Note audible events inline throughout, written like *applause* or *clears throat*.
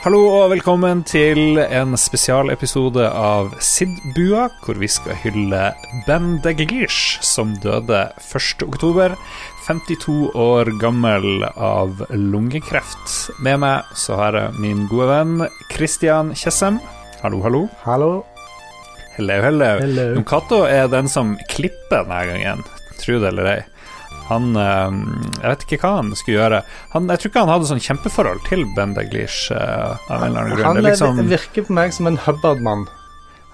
Hallo og velkommen til en spesialepisode av Sidbua, hvor vi skal hylle Ben Deglish, som døde 1.10. 52 år gammel av lungekreft. Med meg så har jeg min gode venn Christian Tjessem. Hallo, hallo. Hallo. Hello, hello. Hello. Jon er den som klipper denne gangen, tro det eller ei. Han eh, Jeg vet ikke hva han skulle gjøre. Han, jeg tror ikke han hadde sånn kjempeforhold til Bendeglish. Eh. Han er liksom, virker på meg som en Hubbard-mann.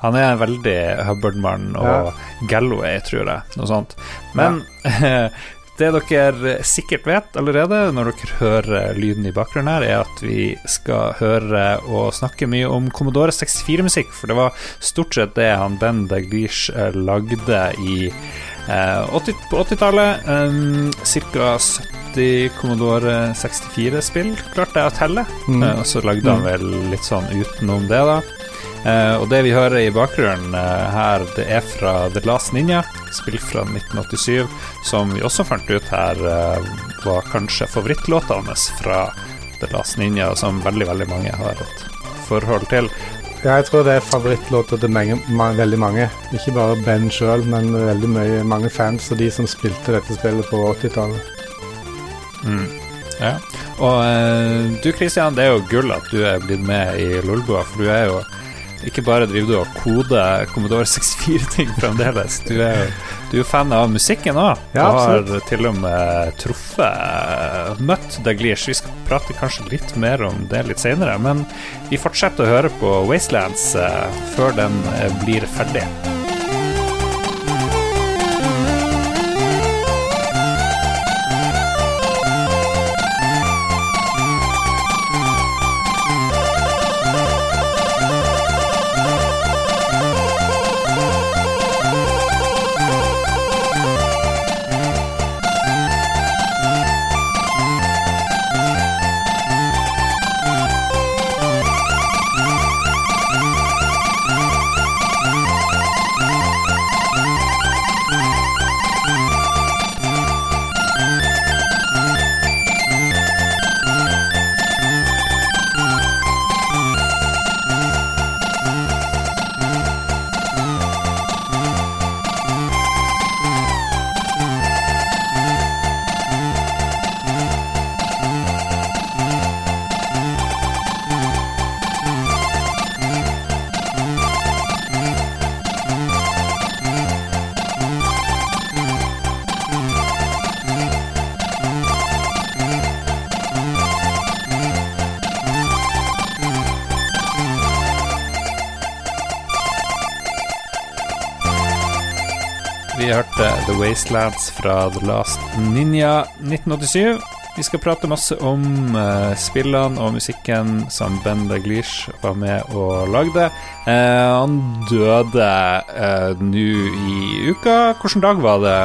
han er en veldig Hubbard-mann og Galloway, tror jeg. Noe sånt. Men *laughs* det dere sikkert vet allerede når dere hører lyden i bakgrunnen her, er at vi skal høre og snakke mye om Commodore 64-musikk, for det var stort sett det han Ben Daglish eh, lagde i eh, 80, på 80-tallet. Um, Ca. 70 Commodore 64-spill klarte jeg å telle, Mm. Eh, og så lagde han vel litt sånn utenom det, da. Eh, og det vi hører i bakgrunnen uh, her, det er fra The Last Ninja, spill fra 1987, som vi også fant ut her uh, var kanskje favorittlåta hans fra The Last Ninja, som veldig, veldig mange har et forhold til. Ja, jeg tror det er favorittlåta til mange, ma veldig mange. Ikke bare Ben sjøl, men veldig mye, mange fans og de som spilte dette spillet på 80-tallet. Mm. Ja. Og du Christian, det er jo gull at du er blitt med i Lolbua, for du er jo ikke bare driver du og koder Commodore 64-ting fremdeles, du er jo du er fan av musikken òg. Ja, du har absolutt. til og med truffet Møtt Daglish. Vi skal prate kanskje litt mer om det litt senere, men vi fortsetter å høre på Wastelands eh, før den eh, blir ferdig. Wastelands fra The Last Ninja 1987. Vi skal prate masse om uh, spillene og musikken som Ben Daglish var med og lagde. Uh, han døde uh, nå i uka. Hvilken dag var det,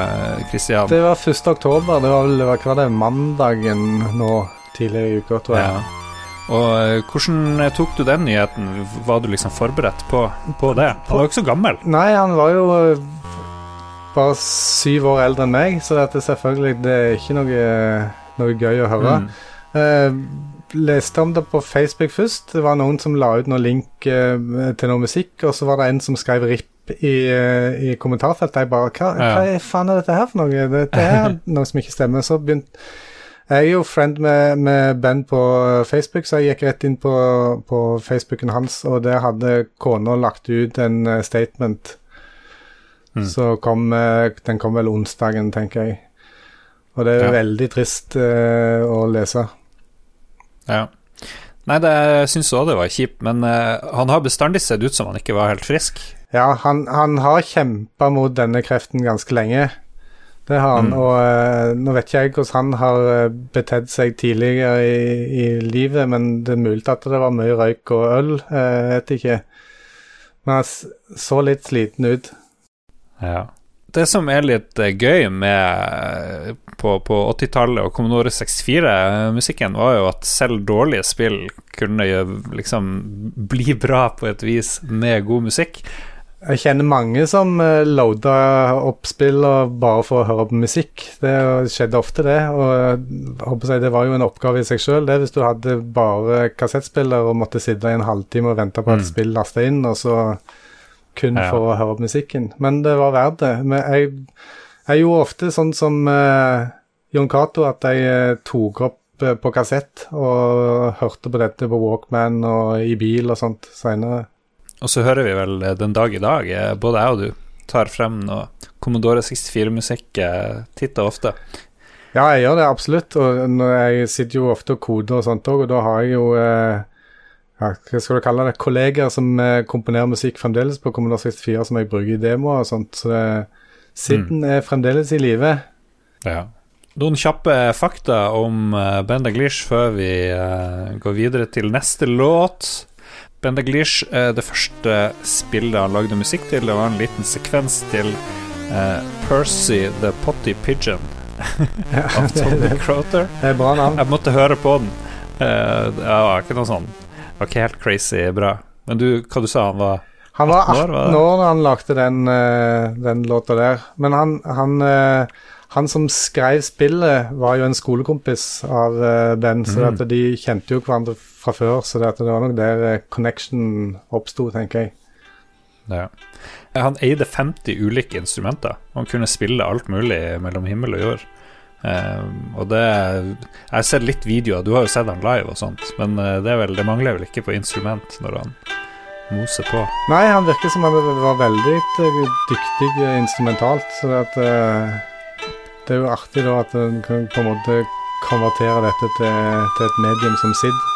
Christian? Det var 1. oktober. Det var vel hva var det, mandagen nå tidligere i uka, tror jeg. Ja. Og eh, hvordan tok du den nyheten? Var du liksom forberedt på, på det? Han var jo ikke så gammel. Nei, han var jo eh, bare syv år eldre enn meg, så det er selvfølgelig det er ikke noe, noe gøy å høre. Mm. Eh, leste om det på Facebook først. Det var noen som la ut noen link eh, til noe musikk, og så var det en som skrev RIP i, eh, i kommentarfeltet. Jeg bare hva, Ja. hva faen er dette her for noe? Dette er *laughs* noe som ikke stemmer. Så begynte Jeg er jo friend med, med Ben på Facebook, så jeg gikk rett inn på, på Facebooken hans, og der hadde kona lagt ut en eh, statement. Mm. Så kom, eh, den kom vel onsdagen, tenker jeg. Og det er Ja. veldig trist uh, å lese. Ja. Nei, det jeg syns òg det var kjipt, men uh, han har bestandig sett ut som han ikke var helt frisk. Ja, han, han har kjempa mot denne kreften ganske lenge. Det har han. Mm. Og uh, nå vet ikke jeg hvordan han har betedd seg tidligere i, i livet, men det er mulig at det var mye røyk og øl. Jeg vet ikke. Men han så litt sliten ut. Ja. Det som er litt eh, gøy med på, på 80-tallet og Commodore 64-musikken, var jo at selv dårlige spill kunne jo liksom bli bra på et vis med god musikk. Jeg kjenner mange som loada opp spill bare for å høre på musikk. Det skjedde ofte, det. Og jeg, det var jo en oppgave i seg sjøl, det, hvis du hadde bare kassettspiller og måtte sitte i en halvtime og vente på at mm. spill lasta inn, og så kun ja. for å høre musikken. Men det var verdt det. Men jeg, jeg gjorde ofte sånn som uh, Jon Cato, at jeg uh, tok opp på kassett og hørte på dette på Walkman og i bil og sånt seinere. Og så hører vi vel eh, den dag i dag, eh, både jeg og du, tar frem noe Commodore 64-musikk eh, titt og ofte. Ja, jeg gjør det absolutt. Og jeg sitter jo ofte og koder og sånt òg, og da har jeg jo ja, hva skal du kalle det, kolleger som komponerer musikk fremdeles på Kommunal 64 som jeg bruker i demoer og sånt. Så Sitten mm. er fremdeles i live. Ja. Noen kjappe fakta om Ben Daglish før vi går videre til neste låt. Ben Daglish, er det første spillet han lagde musikk til, det var en liten sekvens til Percy the Potty Pigeon *laughs* av Tony Croter. Det er bra navn. Jeg måtte høre på den. Uh, det var ikke noe sånn var ikke helt crazy bra. Men du, hva du sa han var? Han var 18 år, år da han lagde den, uh, den låta der. Men han, han han som skrev spillet, var jo en skolekompis av uh, Ben, så mm. de kjente jo hverandre fra før. Så det, det var nok der connection oppsto, tenker jeg. Ja. Han eide 50 ulike instrumenter. Han kunne spille alt mulig mellom himmel og jord. Uh, og det Jeg har sett litt videoer, du har jo sett han live og sånt, men det, vel, det mangler vel ikke på instrument når han moser på? Nei, han virker som han var veldig dyktig instrumentalt. Så det uh, det er jo artig da at en kan på en måte konvertere dette til, til et medium som SID.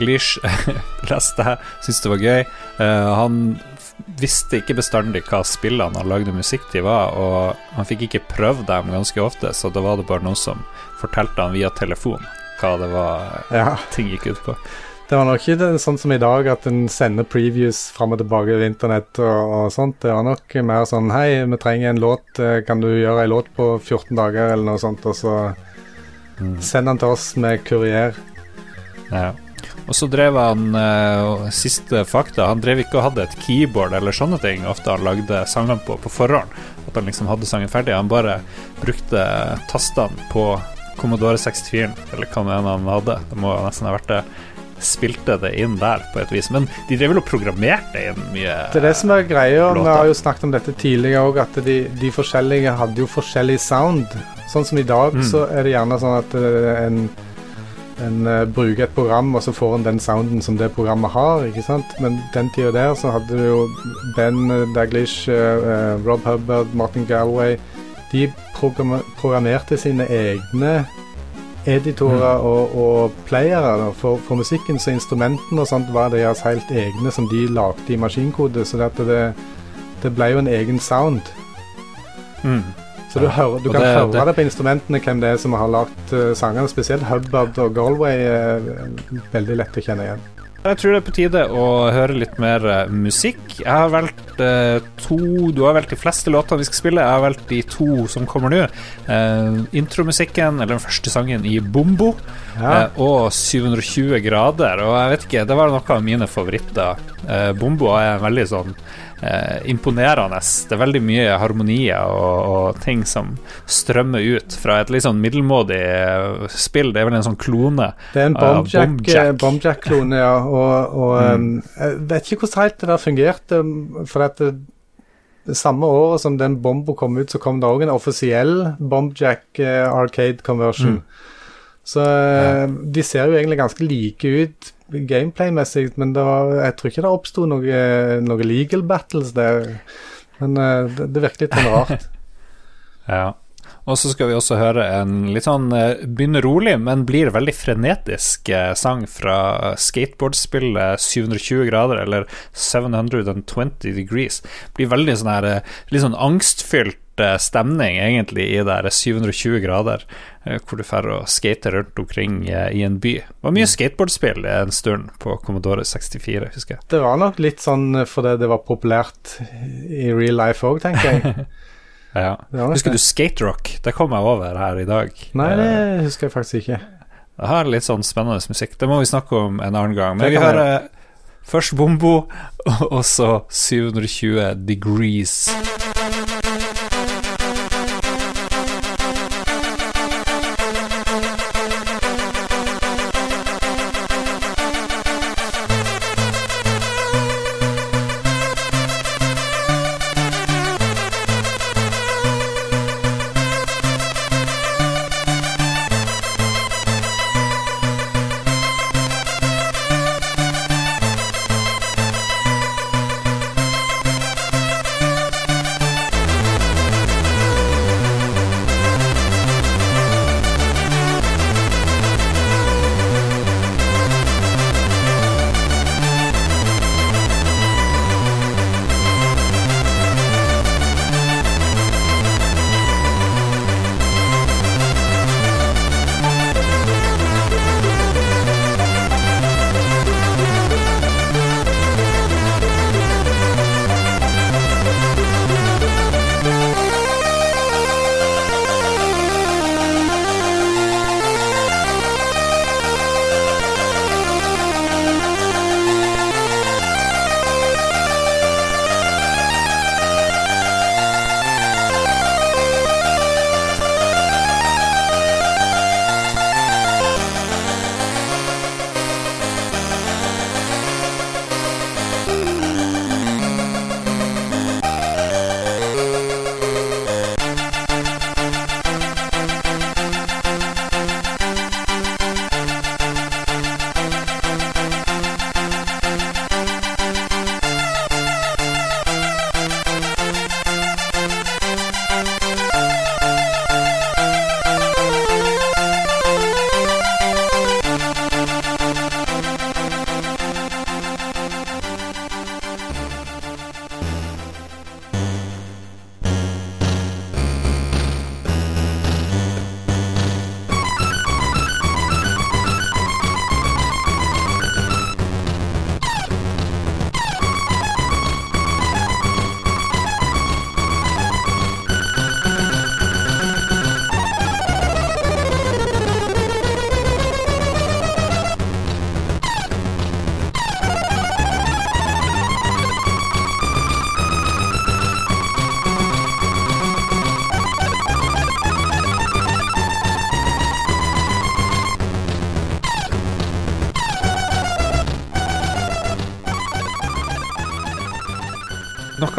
Daglish leste *laughs* jeg, syntes det var gøy. Uh, han visste ikke bestandig hva spillene han lagde musikk til var, og han fikk ikke prøvd dem ganske ofte, så da var det bare noen som fortalte han via telefon hva det var ja. ting gikk ut på. Det var nok ikke sånn som i dag, at en sender previews fram og tilbake over internett og, og, sånt. Det var nok mer sånn Hei, vi trenger en låt. Eh, kan du gjøre en låt på 14 dager, eller noe sånt? Og så mm. send den til oss med kurier. Ja. Og så drev han uh, Siste fakta, han drev ikke og hadde et keyboard eller sånne ting ofte han lagde sangene på på forhånd. At han liksom hadde sangen ferdig. Han bare brukte tastene på Commodore 64, eller hva det han hadde. Det må nesten ha vært det. Spilte det inn der på et vis. Men de drev vel og programmerte inn mye Det er det som er greia. Vi har jo snakket om dette tidligere òg, at de, de, forskjellige hadde jo forskjellig sound. Sånn som i dag, mm. så er det gjerne sånn at uh, en en uh, bruker et program, og så får en den sounden som det programmet har. ikke sant? Men den tida der så hadde du jo Ben Daglish, uh, Rob Hubbard, Martin Galway De programmerte sine egne editorer mm. og, og playere for, for, musikken, så instrumentene og sånt var deres helt egne som de lagde i maskinkode. Så det, det ble jo en egen sound. Mm. Så du, hører, du kan det, høre det, det, på instrumentene hvem det er som har lagd uh, sangene. Spesielt Hubbard og Galway er veldig lett å kjenne igjen. Jeg tror det er på tide å høre litt mer uh, musikk. Jeg har valgt uh, to Du har valgt de fleste låtene vi skal spille. Jeg har valgt de to som kommer nå. Uh, intromusikken, eller den første sangen i Bombo, ja. og 720 grader. Og jeg vet ikke, det var noe av mine favoritter. Bombo er veldig sånn eh, imponerende. Det er veldig mye harmonier og, og, ting som strømmer ut fra et litt sånn middelmådig eh, spill. Det er vel en sånn klone. Det er en Bombjack-klone, Bomb ja. Og, og mm. um, jeg vet ikke hvordan helt det der fungerte. For at det, det samme året som den Bombo kom ut, så kom det òg en offisiell Bombjack uh, arcade conversion. Mm. Så ja. de ser jo egentlig ganske like ut gameplay-messig, men var, jeg tror ikke det oppsto noe, noe, legal battles der. Men uh, det, det virker litt sånn rart. *laughs* ja. Og så skal vi også høre en litt sånn eh, begynner rolig, men blir veldig frenetisk eh, sang fra skateboardspillet 720 grader, eller 720 degrees. Blir veldig sånn her eh, litt sånn angstfylt stemning, egentlig, i det 720 grader, hvor du får og skate rundt omkring i en by. Det var mye skateboardspill en stund på Commodore 64, husker jeg. Det var nok litt sånn fordi det var populært i real life òg, tenker jeg. *laughs* Ja. Husker du Skate Rock? Det kom jeg over her i dag. Nei, Eh, det husker jeg faktisk ikke. Det har litt sånn spennende musikk. Det må vi snakke om en annen gang. Men vi hører først Bombo, *laughs* og så 720 Degrees.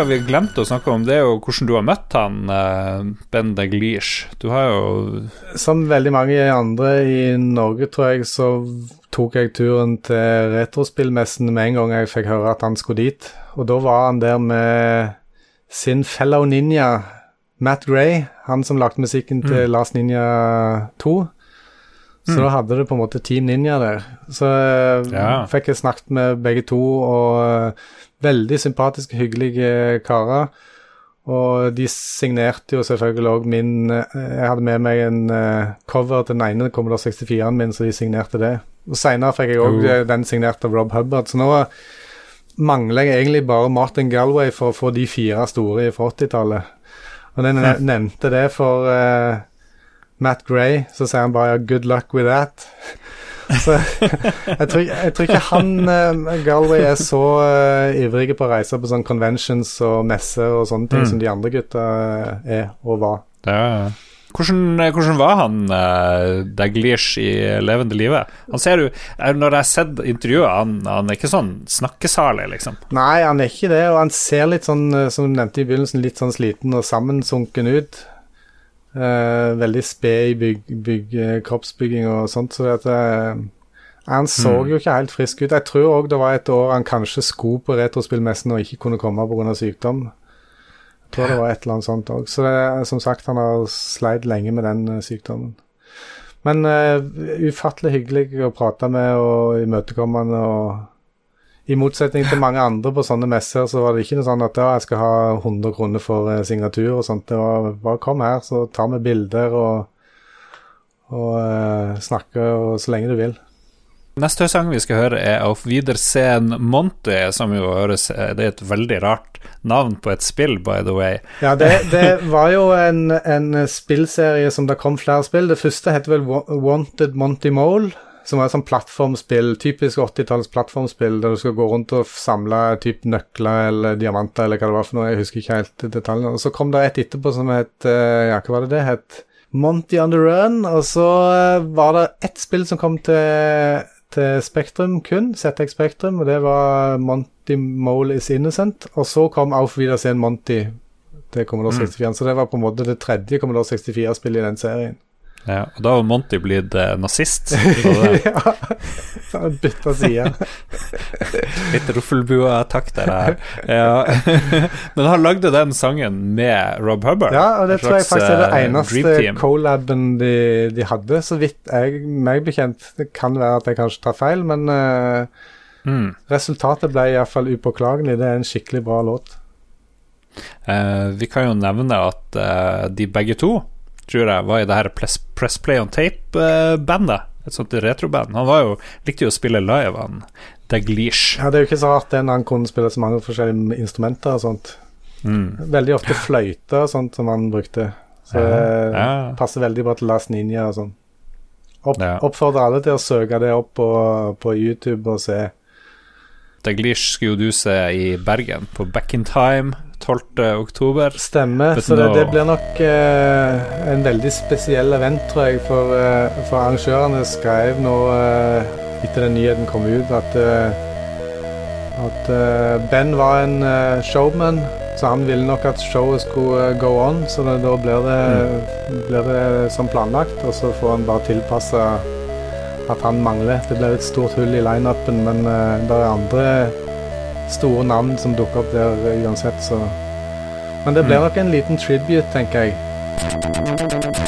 Noe vi glemte å snakke om, det er jo hvordan du har møtt han, eh, Ben Daglish. Du har jo Som veldig mange andre i Norge, tror jeg, så tok jeg turen til retrospillmessen med en gang jeg fikk høre at han skulle dit. Og da var han der med sin fellow ninja, Matt Gray, han som lagde musikken til Last Ninja 2. Så da hadde du på en måte Team Ninja der. Så eh, Ja. fikk jeg snakket med begge to, og eh, veldig sympatiske, hyggelige karer. Og de signerte jo selvfølgelig òg min eh, Jeg hadde med meg en cover til den ene Commodore 64-en min, så de signerte det. Og Seinere fikk jeg òg Oh. den signert av Rob Hubbard. Så nå mangler jeg egentlig bare Martin Galway for å få de fire store fra 80-tallet. Og den jeg nevnte det for eh, Matt Gray, så sier han bare 'good luck with that'. *laughs* Så jeg tror, jeg tror ikke han uh, Galway er så uh, ivrig på å reise på sånne conventions og messer og sånne ting Mm. som de andre gutta eh, er og var. ja. hvordan, hvordan var han uh, Daglish i levende live? Han ser jo Når jeg har sett intervjuet, han, han er ikke sånn snakkesalig, liksom. Nei, han er ikke det, og han ser litt sånn, som du nevnte i begynnelsen, litt sånn sliten og sammensunken ut. Eh, veldig sped i bygg, bygg, eh, kroppsbygging og sånt, så at eh, Han så Mm. jo ikke helt frisk ut. Jeg tror òg det var et år han kanskje skulle på retrospillmessen og ikke kunne komme pga. sykdom. Jeg Tror det var et eller annet sånt òg. Så det, som sagt, han har sleit lenge med den sykdommen. Men uh, ufattelig hyggelig å prate med og imøtekommende. og I motsetning til mange andre på sånne messer, så var det ikke noe sånn at ja, jeg skal ha 100 kroner for uh, signatur og sånt. Det var bare kom her, så tar vi bilder og, og uh, snakker så lenge du vil. Neste sang vi skal høre, er Auf Wiedersehen Monty, som jo høres Det er et veldig rart navn på et spill, by the way. Ja, det, det var jo en, en, spillserie som det kom flere spill. Det første heter vel Wanted Monty Mole. Som var et sånt plattformspill, typisk 80-talls plattformspill, der du skal gå rundt og samle typ nøkler eller diamanter eller hva det var for noe. Jeg husker ikke helt detaljene. Og så kom det et etterpå som het eh, Ja, hva var det det het? Monty on the Run. Og så eh, var det ett spill som kom til til Spektrum kun, ZX Spektrum, og det var Monty Mole is Innocent. Og så kom Auf Wiedersehen Monty til Commodore 64, mm. så det var på en måte det tredje Commodore 64-spillet i den serien. Ja, og da var Monty blitt eh, nazist? *laughs* ja, han bytta side. *laughs* Litt Ruffelbua-takk der. Ja. *laughs* Men han lagde den sangen med Rob Hubbard? Ja, og det tror jeg faktisk er det eh, eneste colaben de, de, hadde, så vidt jeg meg bekjent. Det kan være at jeg kanskje tar feil, men uh, mm. resultatet ble iallfall upåklagelig. Det er en skikkelig bra låt. Uh, vi kan jo nevne at uh, de begge to tror jeg, var i det her Press, Press Play on Tape-bandet. Et sånt retroband. Han var jo, likte jo å spille live, han Daglish. Ja, det er jo ikke så rart det når han kunne spille så mange forskjellige instrumenter og sånt. Mm. Veldig ofte fløyte og sånt som han brukte. Så ja, ja. det passer veldig bra til Last Ninja og sånn. Opp, ja. Oppfordrer alle til å søke det opp på, på YouTube og se. Daglish skulle jo du se i Bergen, på Back in Time. 12. oktober. Stemmer. så det, det, blir nok uh, en veldig spesiell event, tror jeg. For, uh, for arrangørene skrev nå uh, etter den nyheten kom ut, at, at Ben var en showman. Så han ville nok at showet skulle go on, så det, da blir det, mm. blir det som planlagt. Og så får han bare tilpasse at han mangler. Det blir et stort hull i lineupen, men det er andre store navn som dukker opp der uansett, så Men det blir mm. nok en liten tribute, tenker jeg.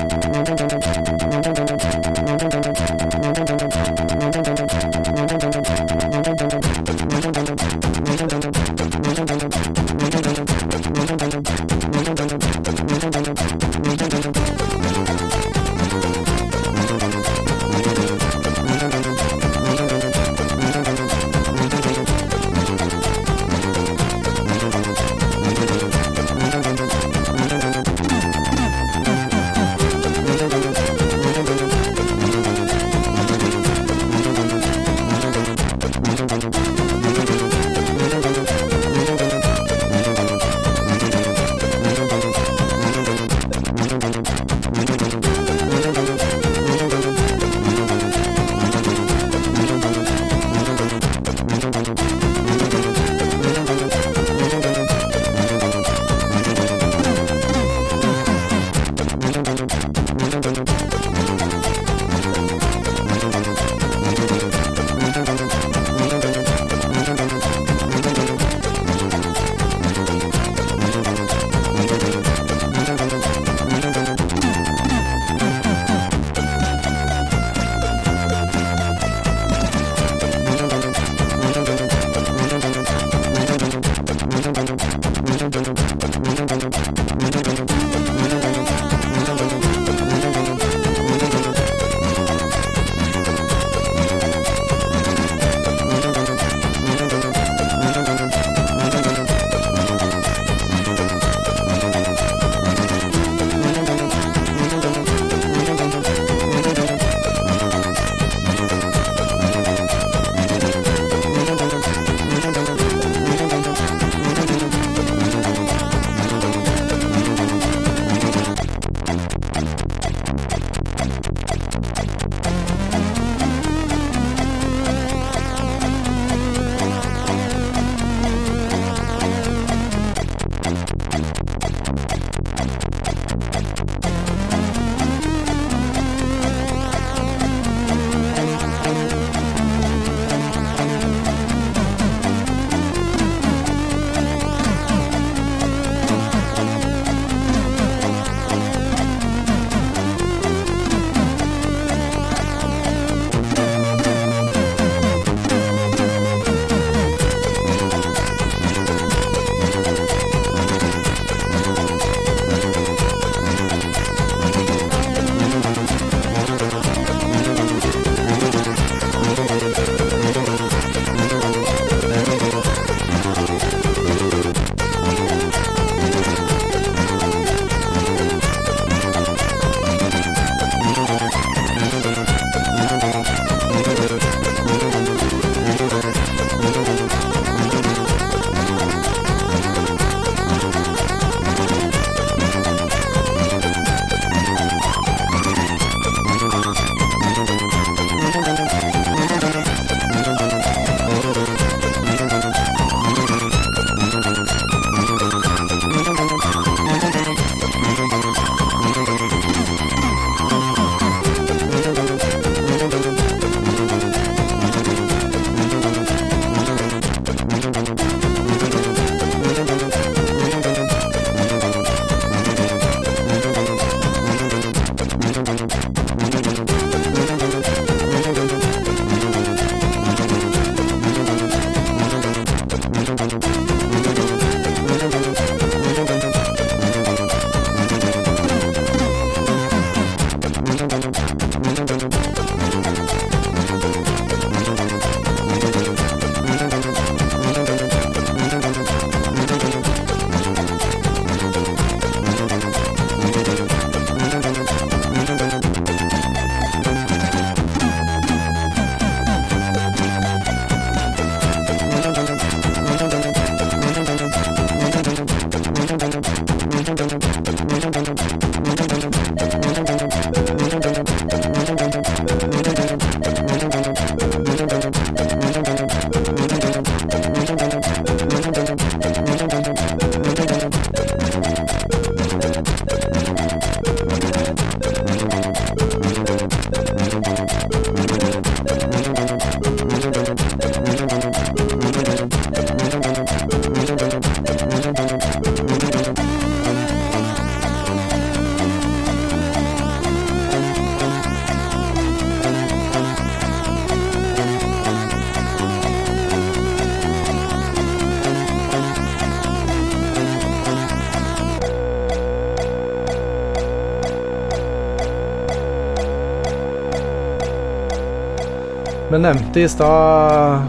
Nevnte i stad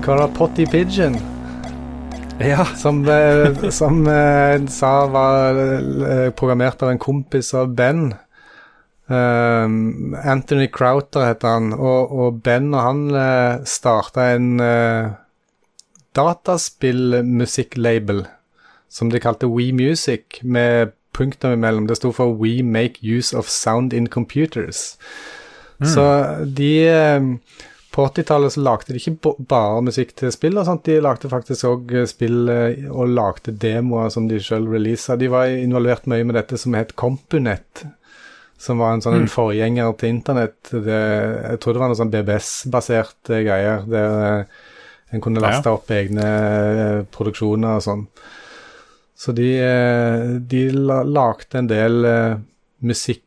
Hva var det? Potty Pigeon. Ja. Som, eh, som eh, sa var eh, programmert av en kompis av Ben. Um, Anthony Crowther heter han, og, og Ben og han uh, starta en uh, dataspillmusikklabel som de kalte We Music, med punktum imellom. Det sto for We Make Use of Sound in Computers. Så de eh, På 80-tallet så lagde de ikke bare musikk til spill, og sånt, de lagde faktisk òg spill eh, og lagde demoer som de sjøl releasa. De var involvert mye med dette som het Compunet, som var en sånn mm. forgjenger til internett. Det, jeg tror det var noe sånn BBS-basert greier, der eh, en kunne laste opp egne eh, produksjoner og sånn. Så de, eh, de lagde en del eh, musikk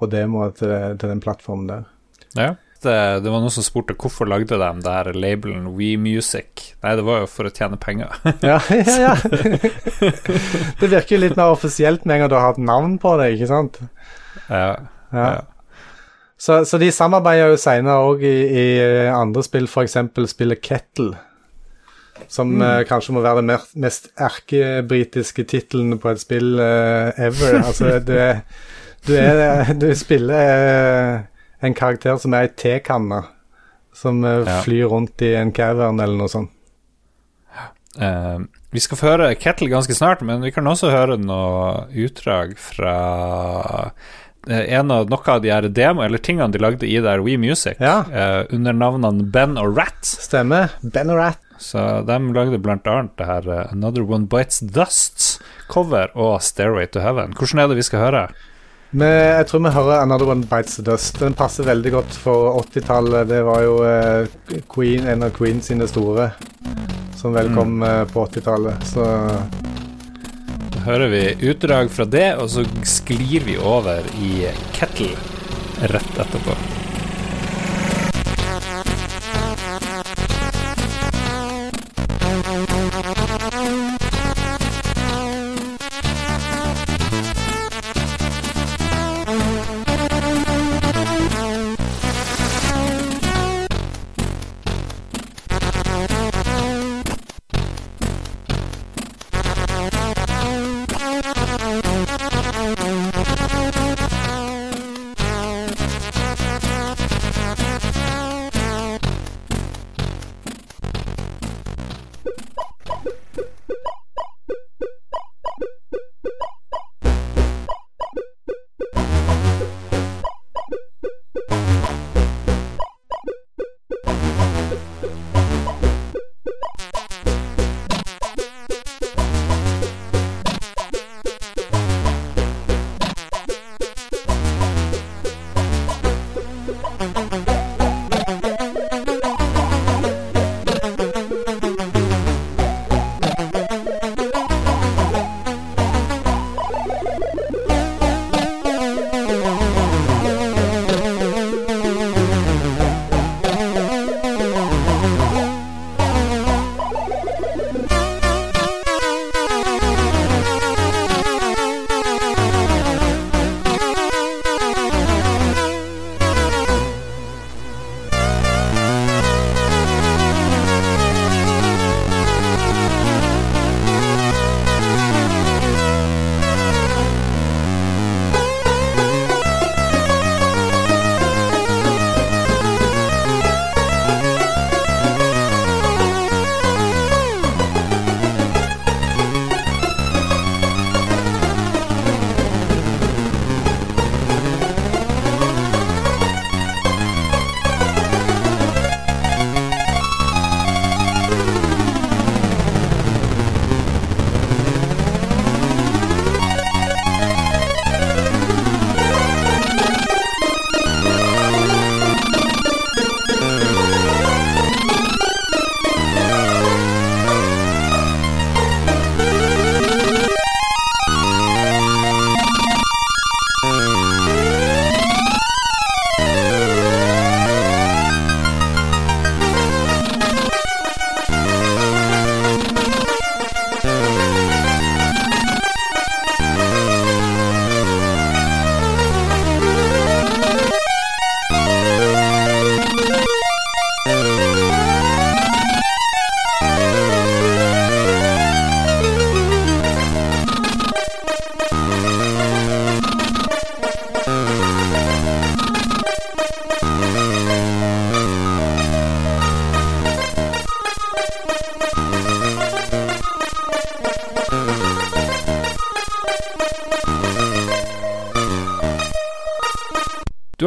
og demoer til, til den plattformen der. ja. Det, det var noen som spurte hvorfor lagde de det her labelen We Music. Nei, det var jo for å tjene penger. *laughs* Ja, ja, ja. *laughs* det virker jo litt mer offisielt med en gang du har hatt navn på det, ikke sant? ja. Ja. Ja. Så, så de samarbeider jo senere òg i, i andre spill, f.eks. spillet Kettle. Som eh, kanskje må være den mest erkebritiske tittelen på et spill eh, ever. Altså, det, du, er, du spiller eh, en karakter som er ei tekanne, som eh, flyr rundt i en cavern eller noe sånt. Uh, vi skal få høre Kettle ganske snart, men vi kan også høre noe utdrag fra en av noe av de her demo, eller tingene de lagde i der We Music, Ja. uh, under navnene Ben og Rat. Stemmer. Ben og Rat. Så de lagde blant annet det her Another One Bites Dust cover og Stairway to Heaven. Hvordan er det vi skal høre? Men jeg tror vi hører 'Another One Bites the Dust'. Den passer veldig godt for 80-tallet. Det var jo eh, Queen, en av Queen sine store, som vel kom mm. på 80-tallet. Så Da hører vi utdrag fra det, og så sklir vi over i Kettle rett etterpå.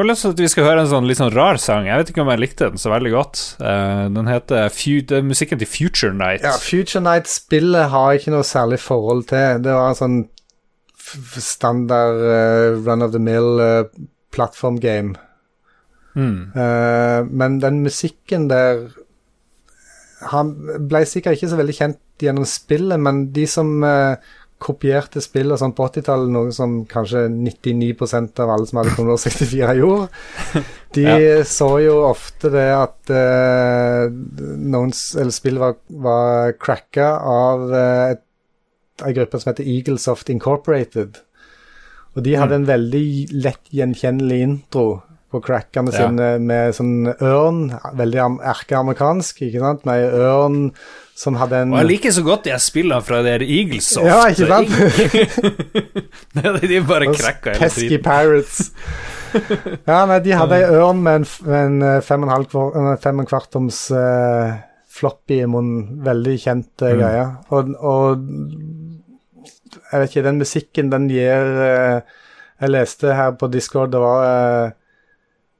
Har lyst til at vi skal høre en sånn litt sånn rar sang. Jeg vet ikke om jeg likte den så veldig godt. Uh, den heter det er musikken til Future Night. Ja, Future Night-spillet har jeg ikke noe særlig forhold til. Det var en sånn standard uh, run of the mill uh, plattformgame. Mm. Uh, men den musikken der Han ble sikkert ikke så veldig kjent gjennom spillet, men de som uh, kopierte spill og sånn på 80-tallet, noe som kanskje 99% av alle som hadde Commodore 64 gjorde. *laughs* De ja. så jo ofte det at uh, noen eller spill var, var cracka av uh, ei gruppe som heter Eaglesoft Incorporated. Og de hadde mm. en veldig lett gjenkjennelig intro på crackene ja. sine med sånn ørn, veldig erkeamerikansk, ikke sant, med ei ørn som hadde en Og jeg liker så godt de spillene fra der Eaglesoft. Ja, ikke sant? *laughs* de bare cracka hele tiden. Pesky Pirates. *laughs* ja, nei, de hadde ei ørn med en, en eh, fem og en, halv, fem og en kvartoms uh, floppy i munnen. Veldig kjent uh, greie. Og, og, jeg vet ikke, den musikken den gir uh, Jeg leste her på Discord, det var uh,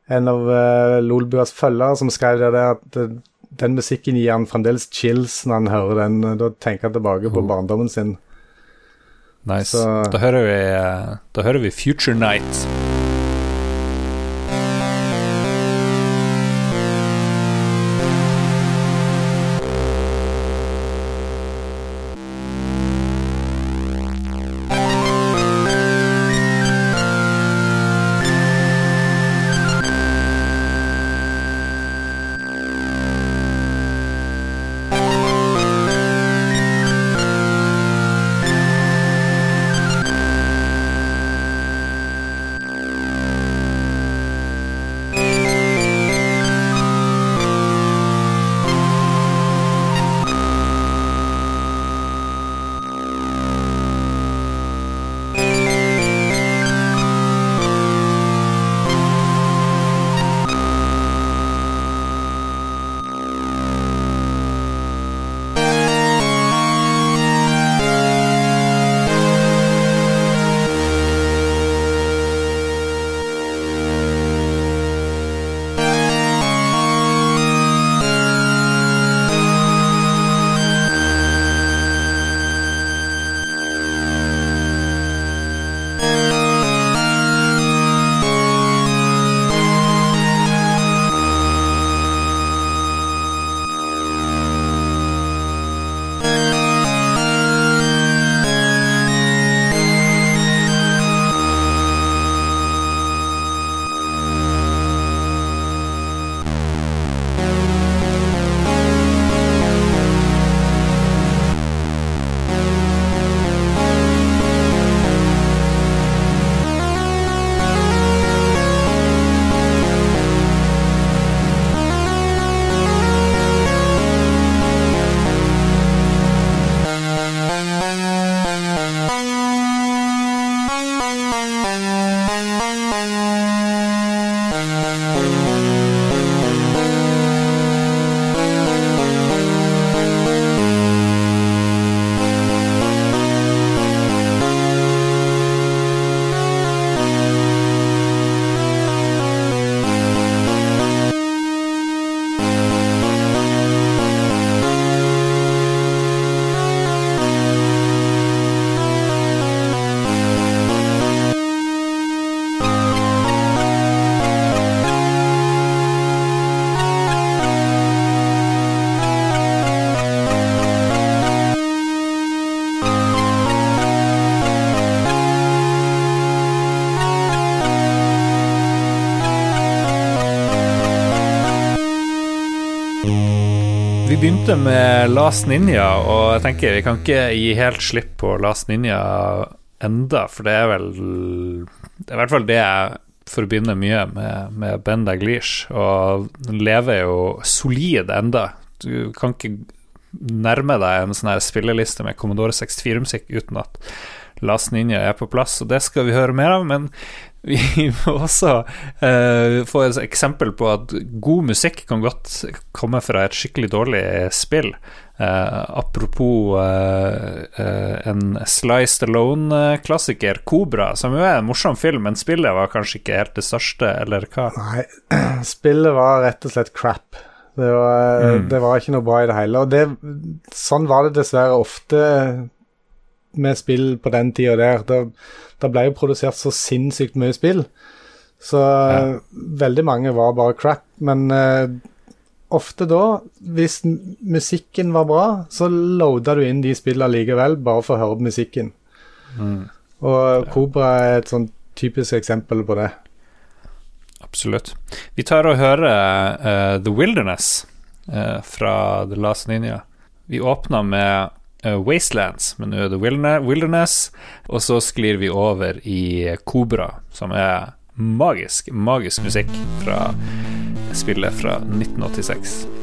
en av uh, Lolbuas følgere som skrev det at den musikken gir han fremdeles chills når han hører den. Da tenker han tilbake på oh. barndommen sin. Nice. Så, da, hører vi, eh, da hører vi Future Night. Begynte med Last Ninja, og jeg tenker vi kan ikke gi helt slipp på Last Ninja enda, for det er vel Det er i hvert fall det jeg forbinder mye med, med Ben Daglish, og lever jo solid enda. Du kan ikke nærme deg en sånn her spilleliste med Commodore 64-musikk uten at Last Ninja er på plass, og det skal vi høre mer av. Men vi må også uh, få et eksempel på at god musikk kan godt komme fra et skikkelig dårlig spill. Uh, apropos uh, en Sly Stallone-klassiker, 'Kobra', som jo er en morsom film, men spillet var kanskje ikke helt det største, eller hva? Nei, *clears throat* spillet var rett og slett crap. Det var, mm. det var ikke noe bra i det hele. Og det, sånn var det dessverre ofte med spill på den tida der. Det, det ble jo produsert så sinnssykt mye spill. Så ja. veldig mange var bare crap. Men uh, ofte da, hvis musikken var bra, så loada du inn de spillene likevel, bare for å høre på musikken. Mm. Og Kobra er et sånn typisk eksempel på det. Absolutt. Vi tar og hører uh, The Wilderness uh, fra The Last Ninja. Vi åpna med Wastelands, men nå er det Wilderness. Og så sklir vi over i Kobra, som er magisk, magisk musikk fra spillet fra 1986.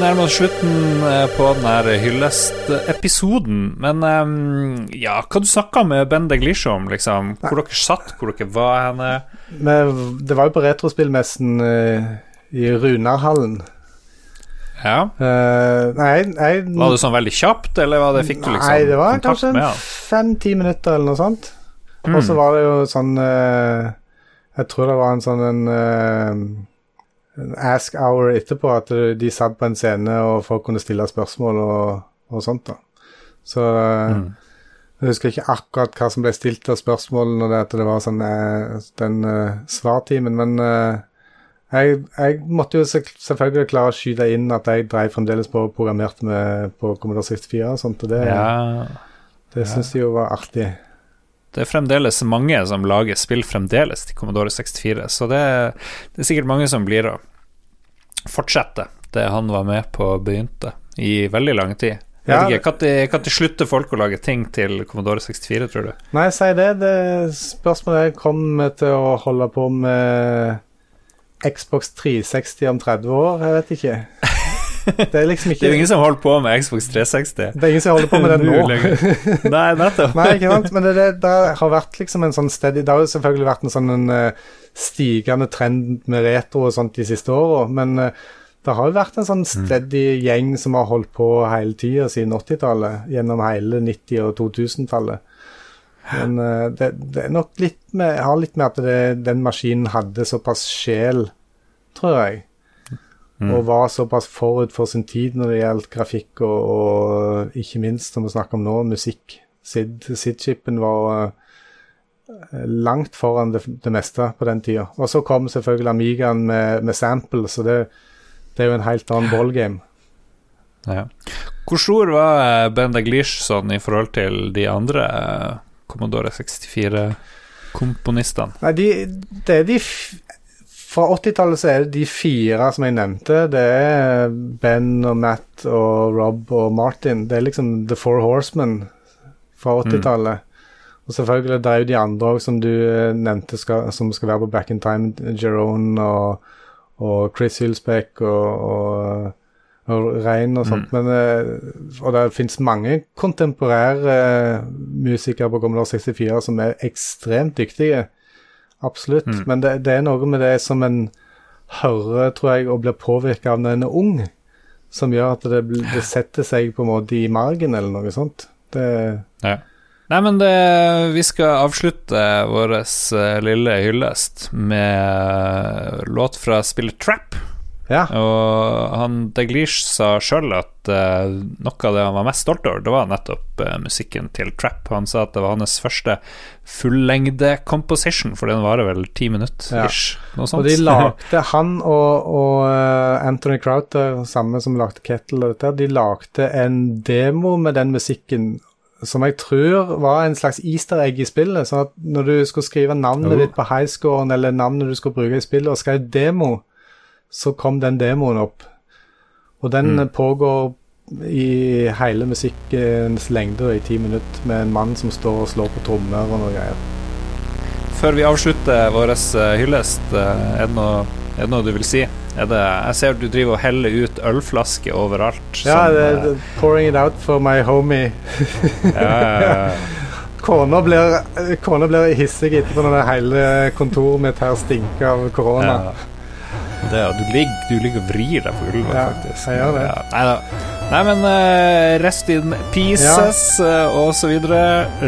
nærmer oss slutten eh, på denne hyllestepisoden. Men um, ja, hva du snakka med Ben Deglish om, liksom? Hvor dere satt, hvor dere var henne? Men det var jo på retrospillmessen uh, i Runarhallen. Ja. Uh, nei, nei, Var det sånn veldig kjapt, eller var det, fikk du liksom Nei, det var kanskje fem-ti minutter eller noe sånt. Mm. Og så var det jo sånn uh, Jeg tror det var en sånn en, uh, en ask hour etterpå, at de satt på en scene og folk kunne stille spørsmål og, og sånt. da. Så Mm. jeg husker ikke akkurat hva som ble stilt av spørsmål når det, det var sånn uh, den uh, svartimen, men uh, jeg, jeg måtte jo selvfølgelig klare å skyte inn at jeg drev fremdeles på og programmerte med på Commodore 64 og sånt, og det, Ja. det syns jeg jo var artig. Det er fremdeles mange som lager spill fremdeles til Commodore 64, så det, det er sikkert mange som blir å fortsette det han var med på begynte i veldig lang tid. Ja. vet ikke, slutter folk å lage ting til Commodore 64, tror du? Nei, si det. Det spørsmålet er kommer til å holde på med Xbox 360 om 30 år. Jeg vet ikke. Det er liksom Det er ingen som holder på med Xbox 360. Det er ingen som holder på med det *laughs* nå. *laughs* Nei, nettopp. Nei, ikke sant? Men det, det, det har vært liksom en sånn steady Det har jo selvfølgelig vært en sånn en, eh, stigende trend med retro og sånt de siste åra, men eh, det har jo vært en sånn steady gjeng som har holdt på hele tida siden 80-tallet, gjennom hele 90- og 2000-tallet. Men eh, det, det er nok litt med har litt med at det, den maskinen hadde såpass sjel, tror jeg. Og var såpass forut for sin tid når det gjaldt grafikk, og, og ikke minst, som vi snakker om nå, musikk. Sid- Sid-chipen var eh, langt foran det, det meste på den tida. Og så kom selvfølgelig Amigaen med, med sample, så det, det er jo en helt annen ballgame. Ja. Hvor stor var eh, Ben Daglish sånn i forhold til de andre eh, Commodore 64-komponistene? Nei, de, det er de Fra 80-tallet så er det de fire som jeg nevnte. Det er Ben og Matt og Rob og Martin. Det er liksom The Four Horsemen fra 80-tallet. Og selvfølgelig det er jo de andre òg som du eh, nevnte skal, som skal være på Back in Time. Jerome og, og Chris Hilsbeck og, og, og Rein og sånt. Men, eh, og det fins mange kontemporære eh, musikere på Commodore 64 som er ekstremt dyktige. Absolutt. Men det, det er noe med det som en hører, tror jeg, og blir påvirka av når en er ung, som gjør at det, det setter seg på en måte i margen, eller noe sånt. Det, Ja. Nei, men det, vi skal avslutte vår eh, lille hyllest med låt fra spillet Trap. Ja. Og han Deglish sa sjøl at uh, noe av det han var mest stolt over, det var nettopp uh, musikken til Trap. Han sa at det var hans første fullengde composition, for den varer vel ti minutter Ja. ish. Noe Og de lagde, *laughs* han og, og eh, Anthony Crowther, samme som lagde Kettle og dette, de lagde en demo med den musikken som jeg tror var en slags easter egg i spillet. sånn at når du skulle skrive navnet Oh. ditt på highscoren, eller navnet du skulle bruke i spillet, og skrev demo, så kom den demoen opp. Og den Mm. pågår i hele musikkens lengde i ti minutter, med en mann som står og slår på trommer og noe greier. Før vi avslutter vår eh, hyllest, eh, er det, noe, er det noe du vil si? Det, jeg ser du driver og heller ut ølflasker overalt. Ja, som, det, eh, det, pouring it out for my homie. *laughs* ja, ja, ja. *laughs* Kona blir, kona blir hissig etterpå når det hele kontoret mitt her stinker av korona. Ja. Det, du, ligger, du ligger og vrir deg på gulvet, Ja, faktisk. jeg gjør det. Ja, nei da. Nei, men uh, rest in pieces eh, og så videre.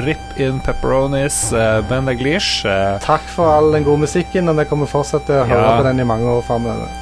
Rip in pepperonis, uh, Ben eh, Takk for all den gode musikken, og vi kommer fortsatt til å høre Ja. på den i mange år framover.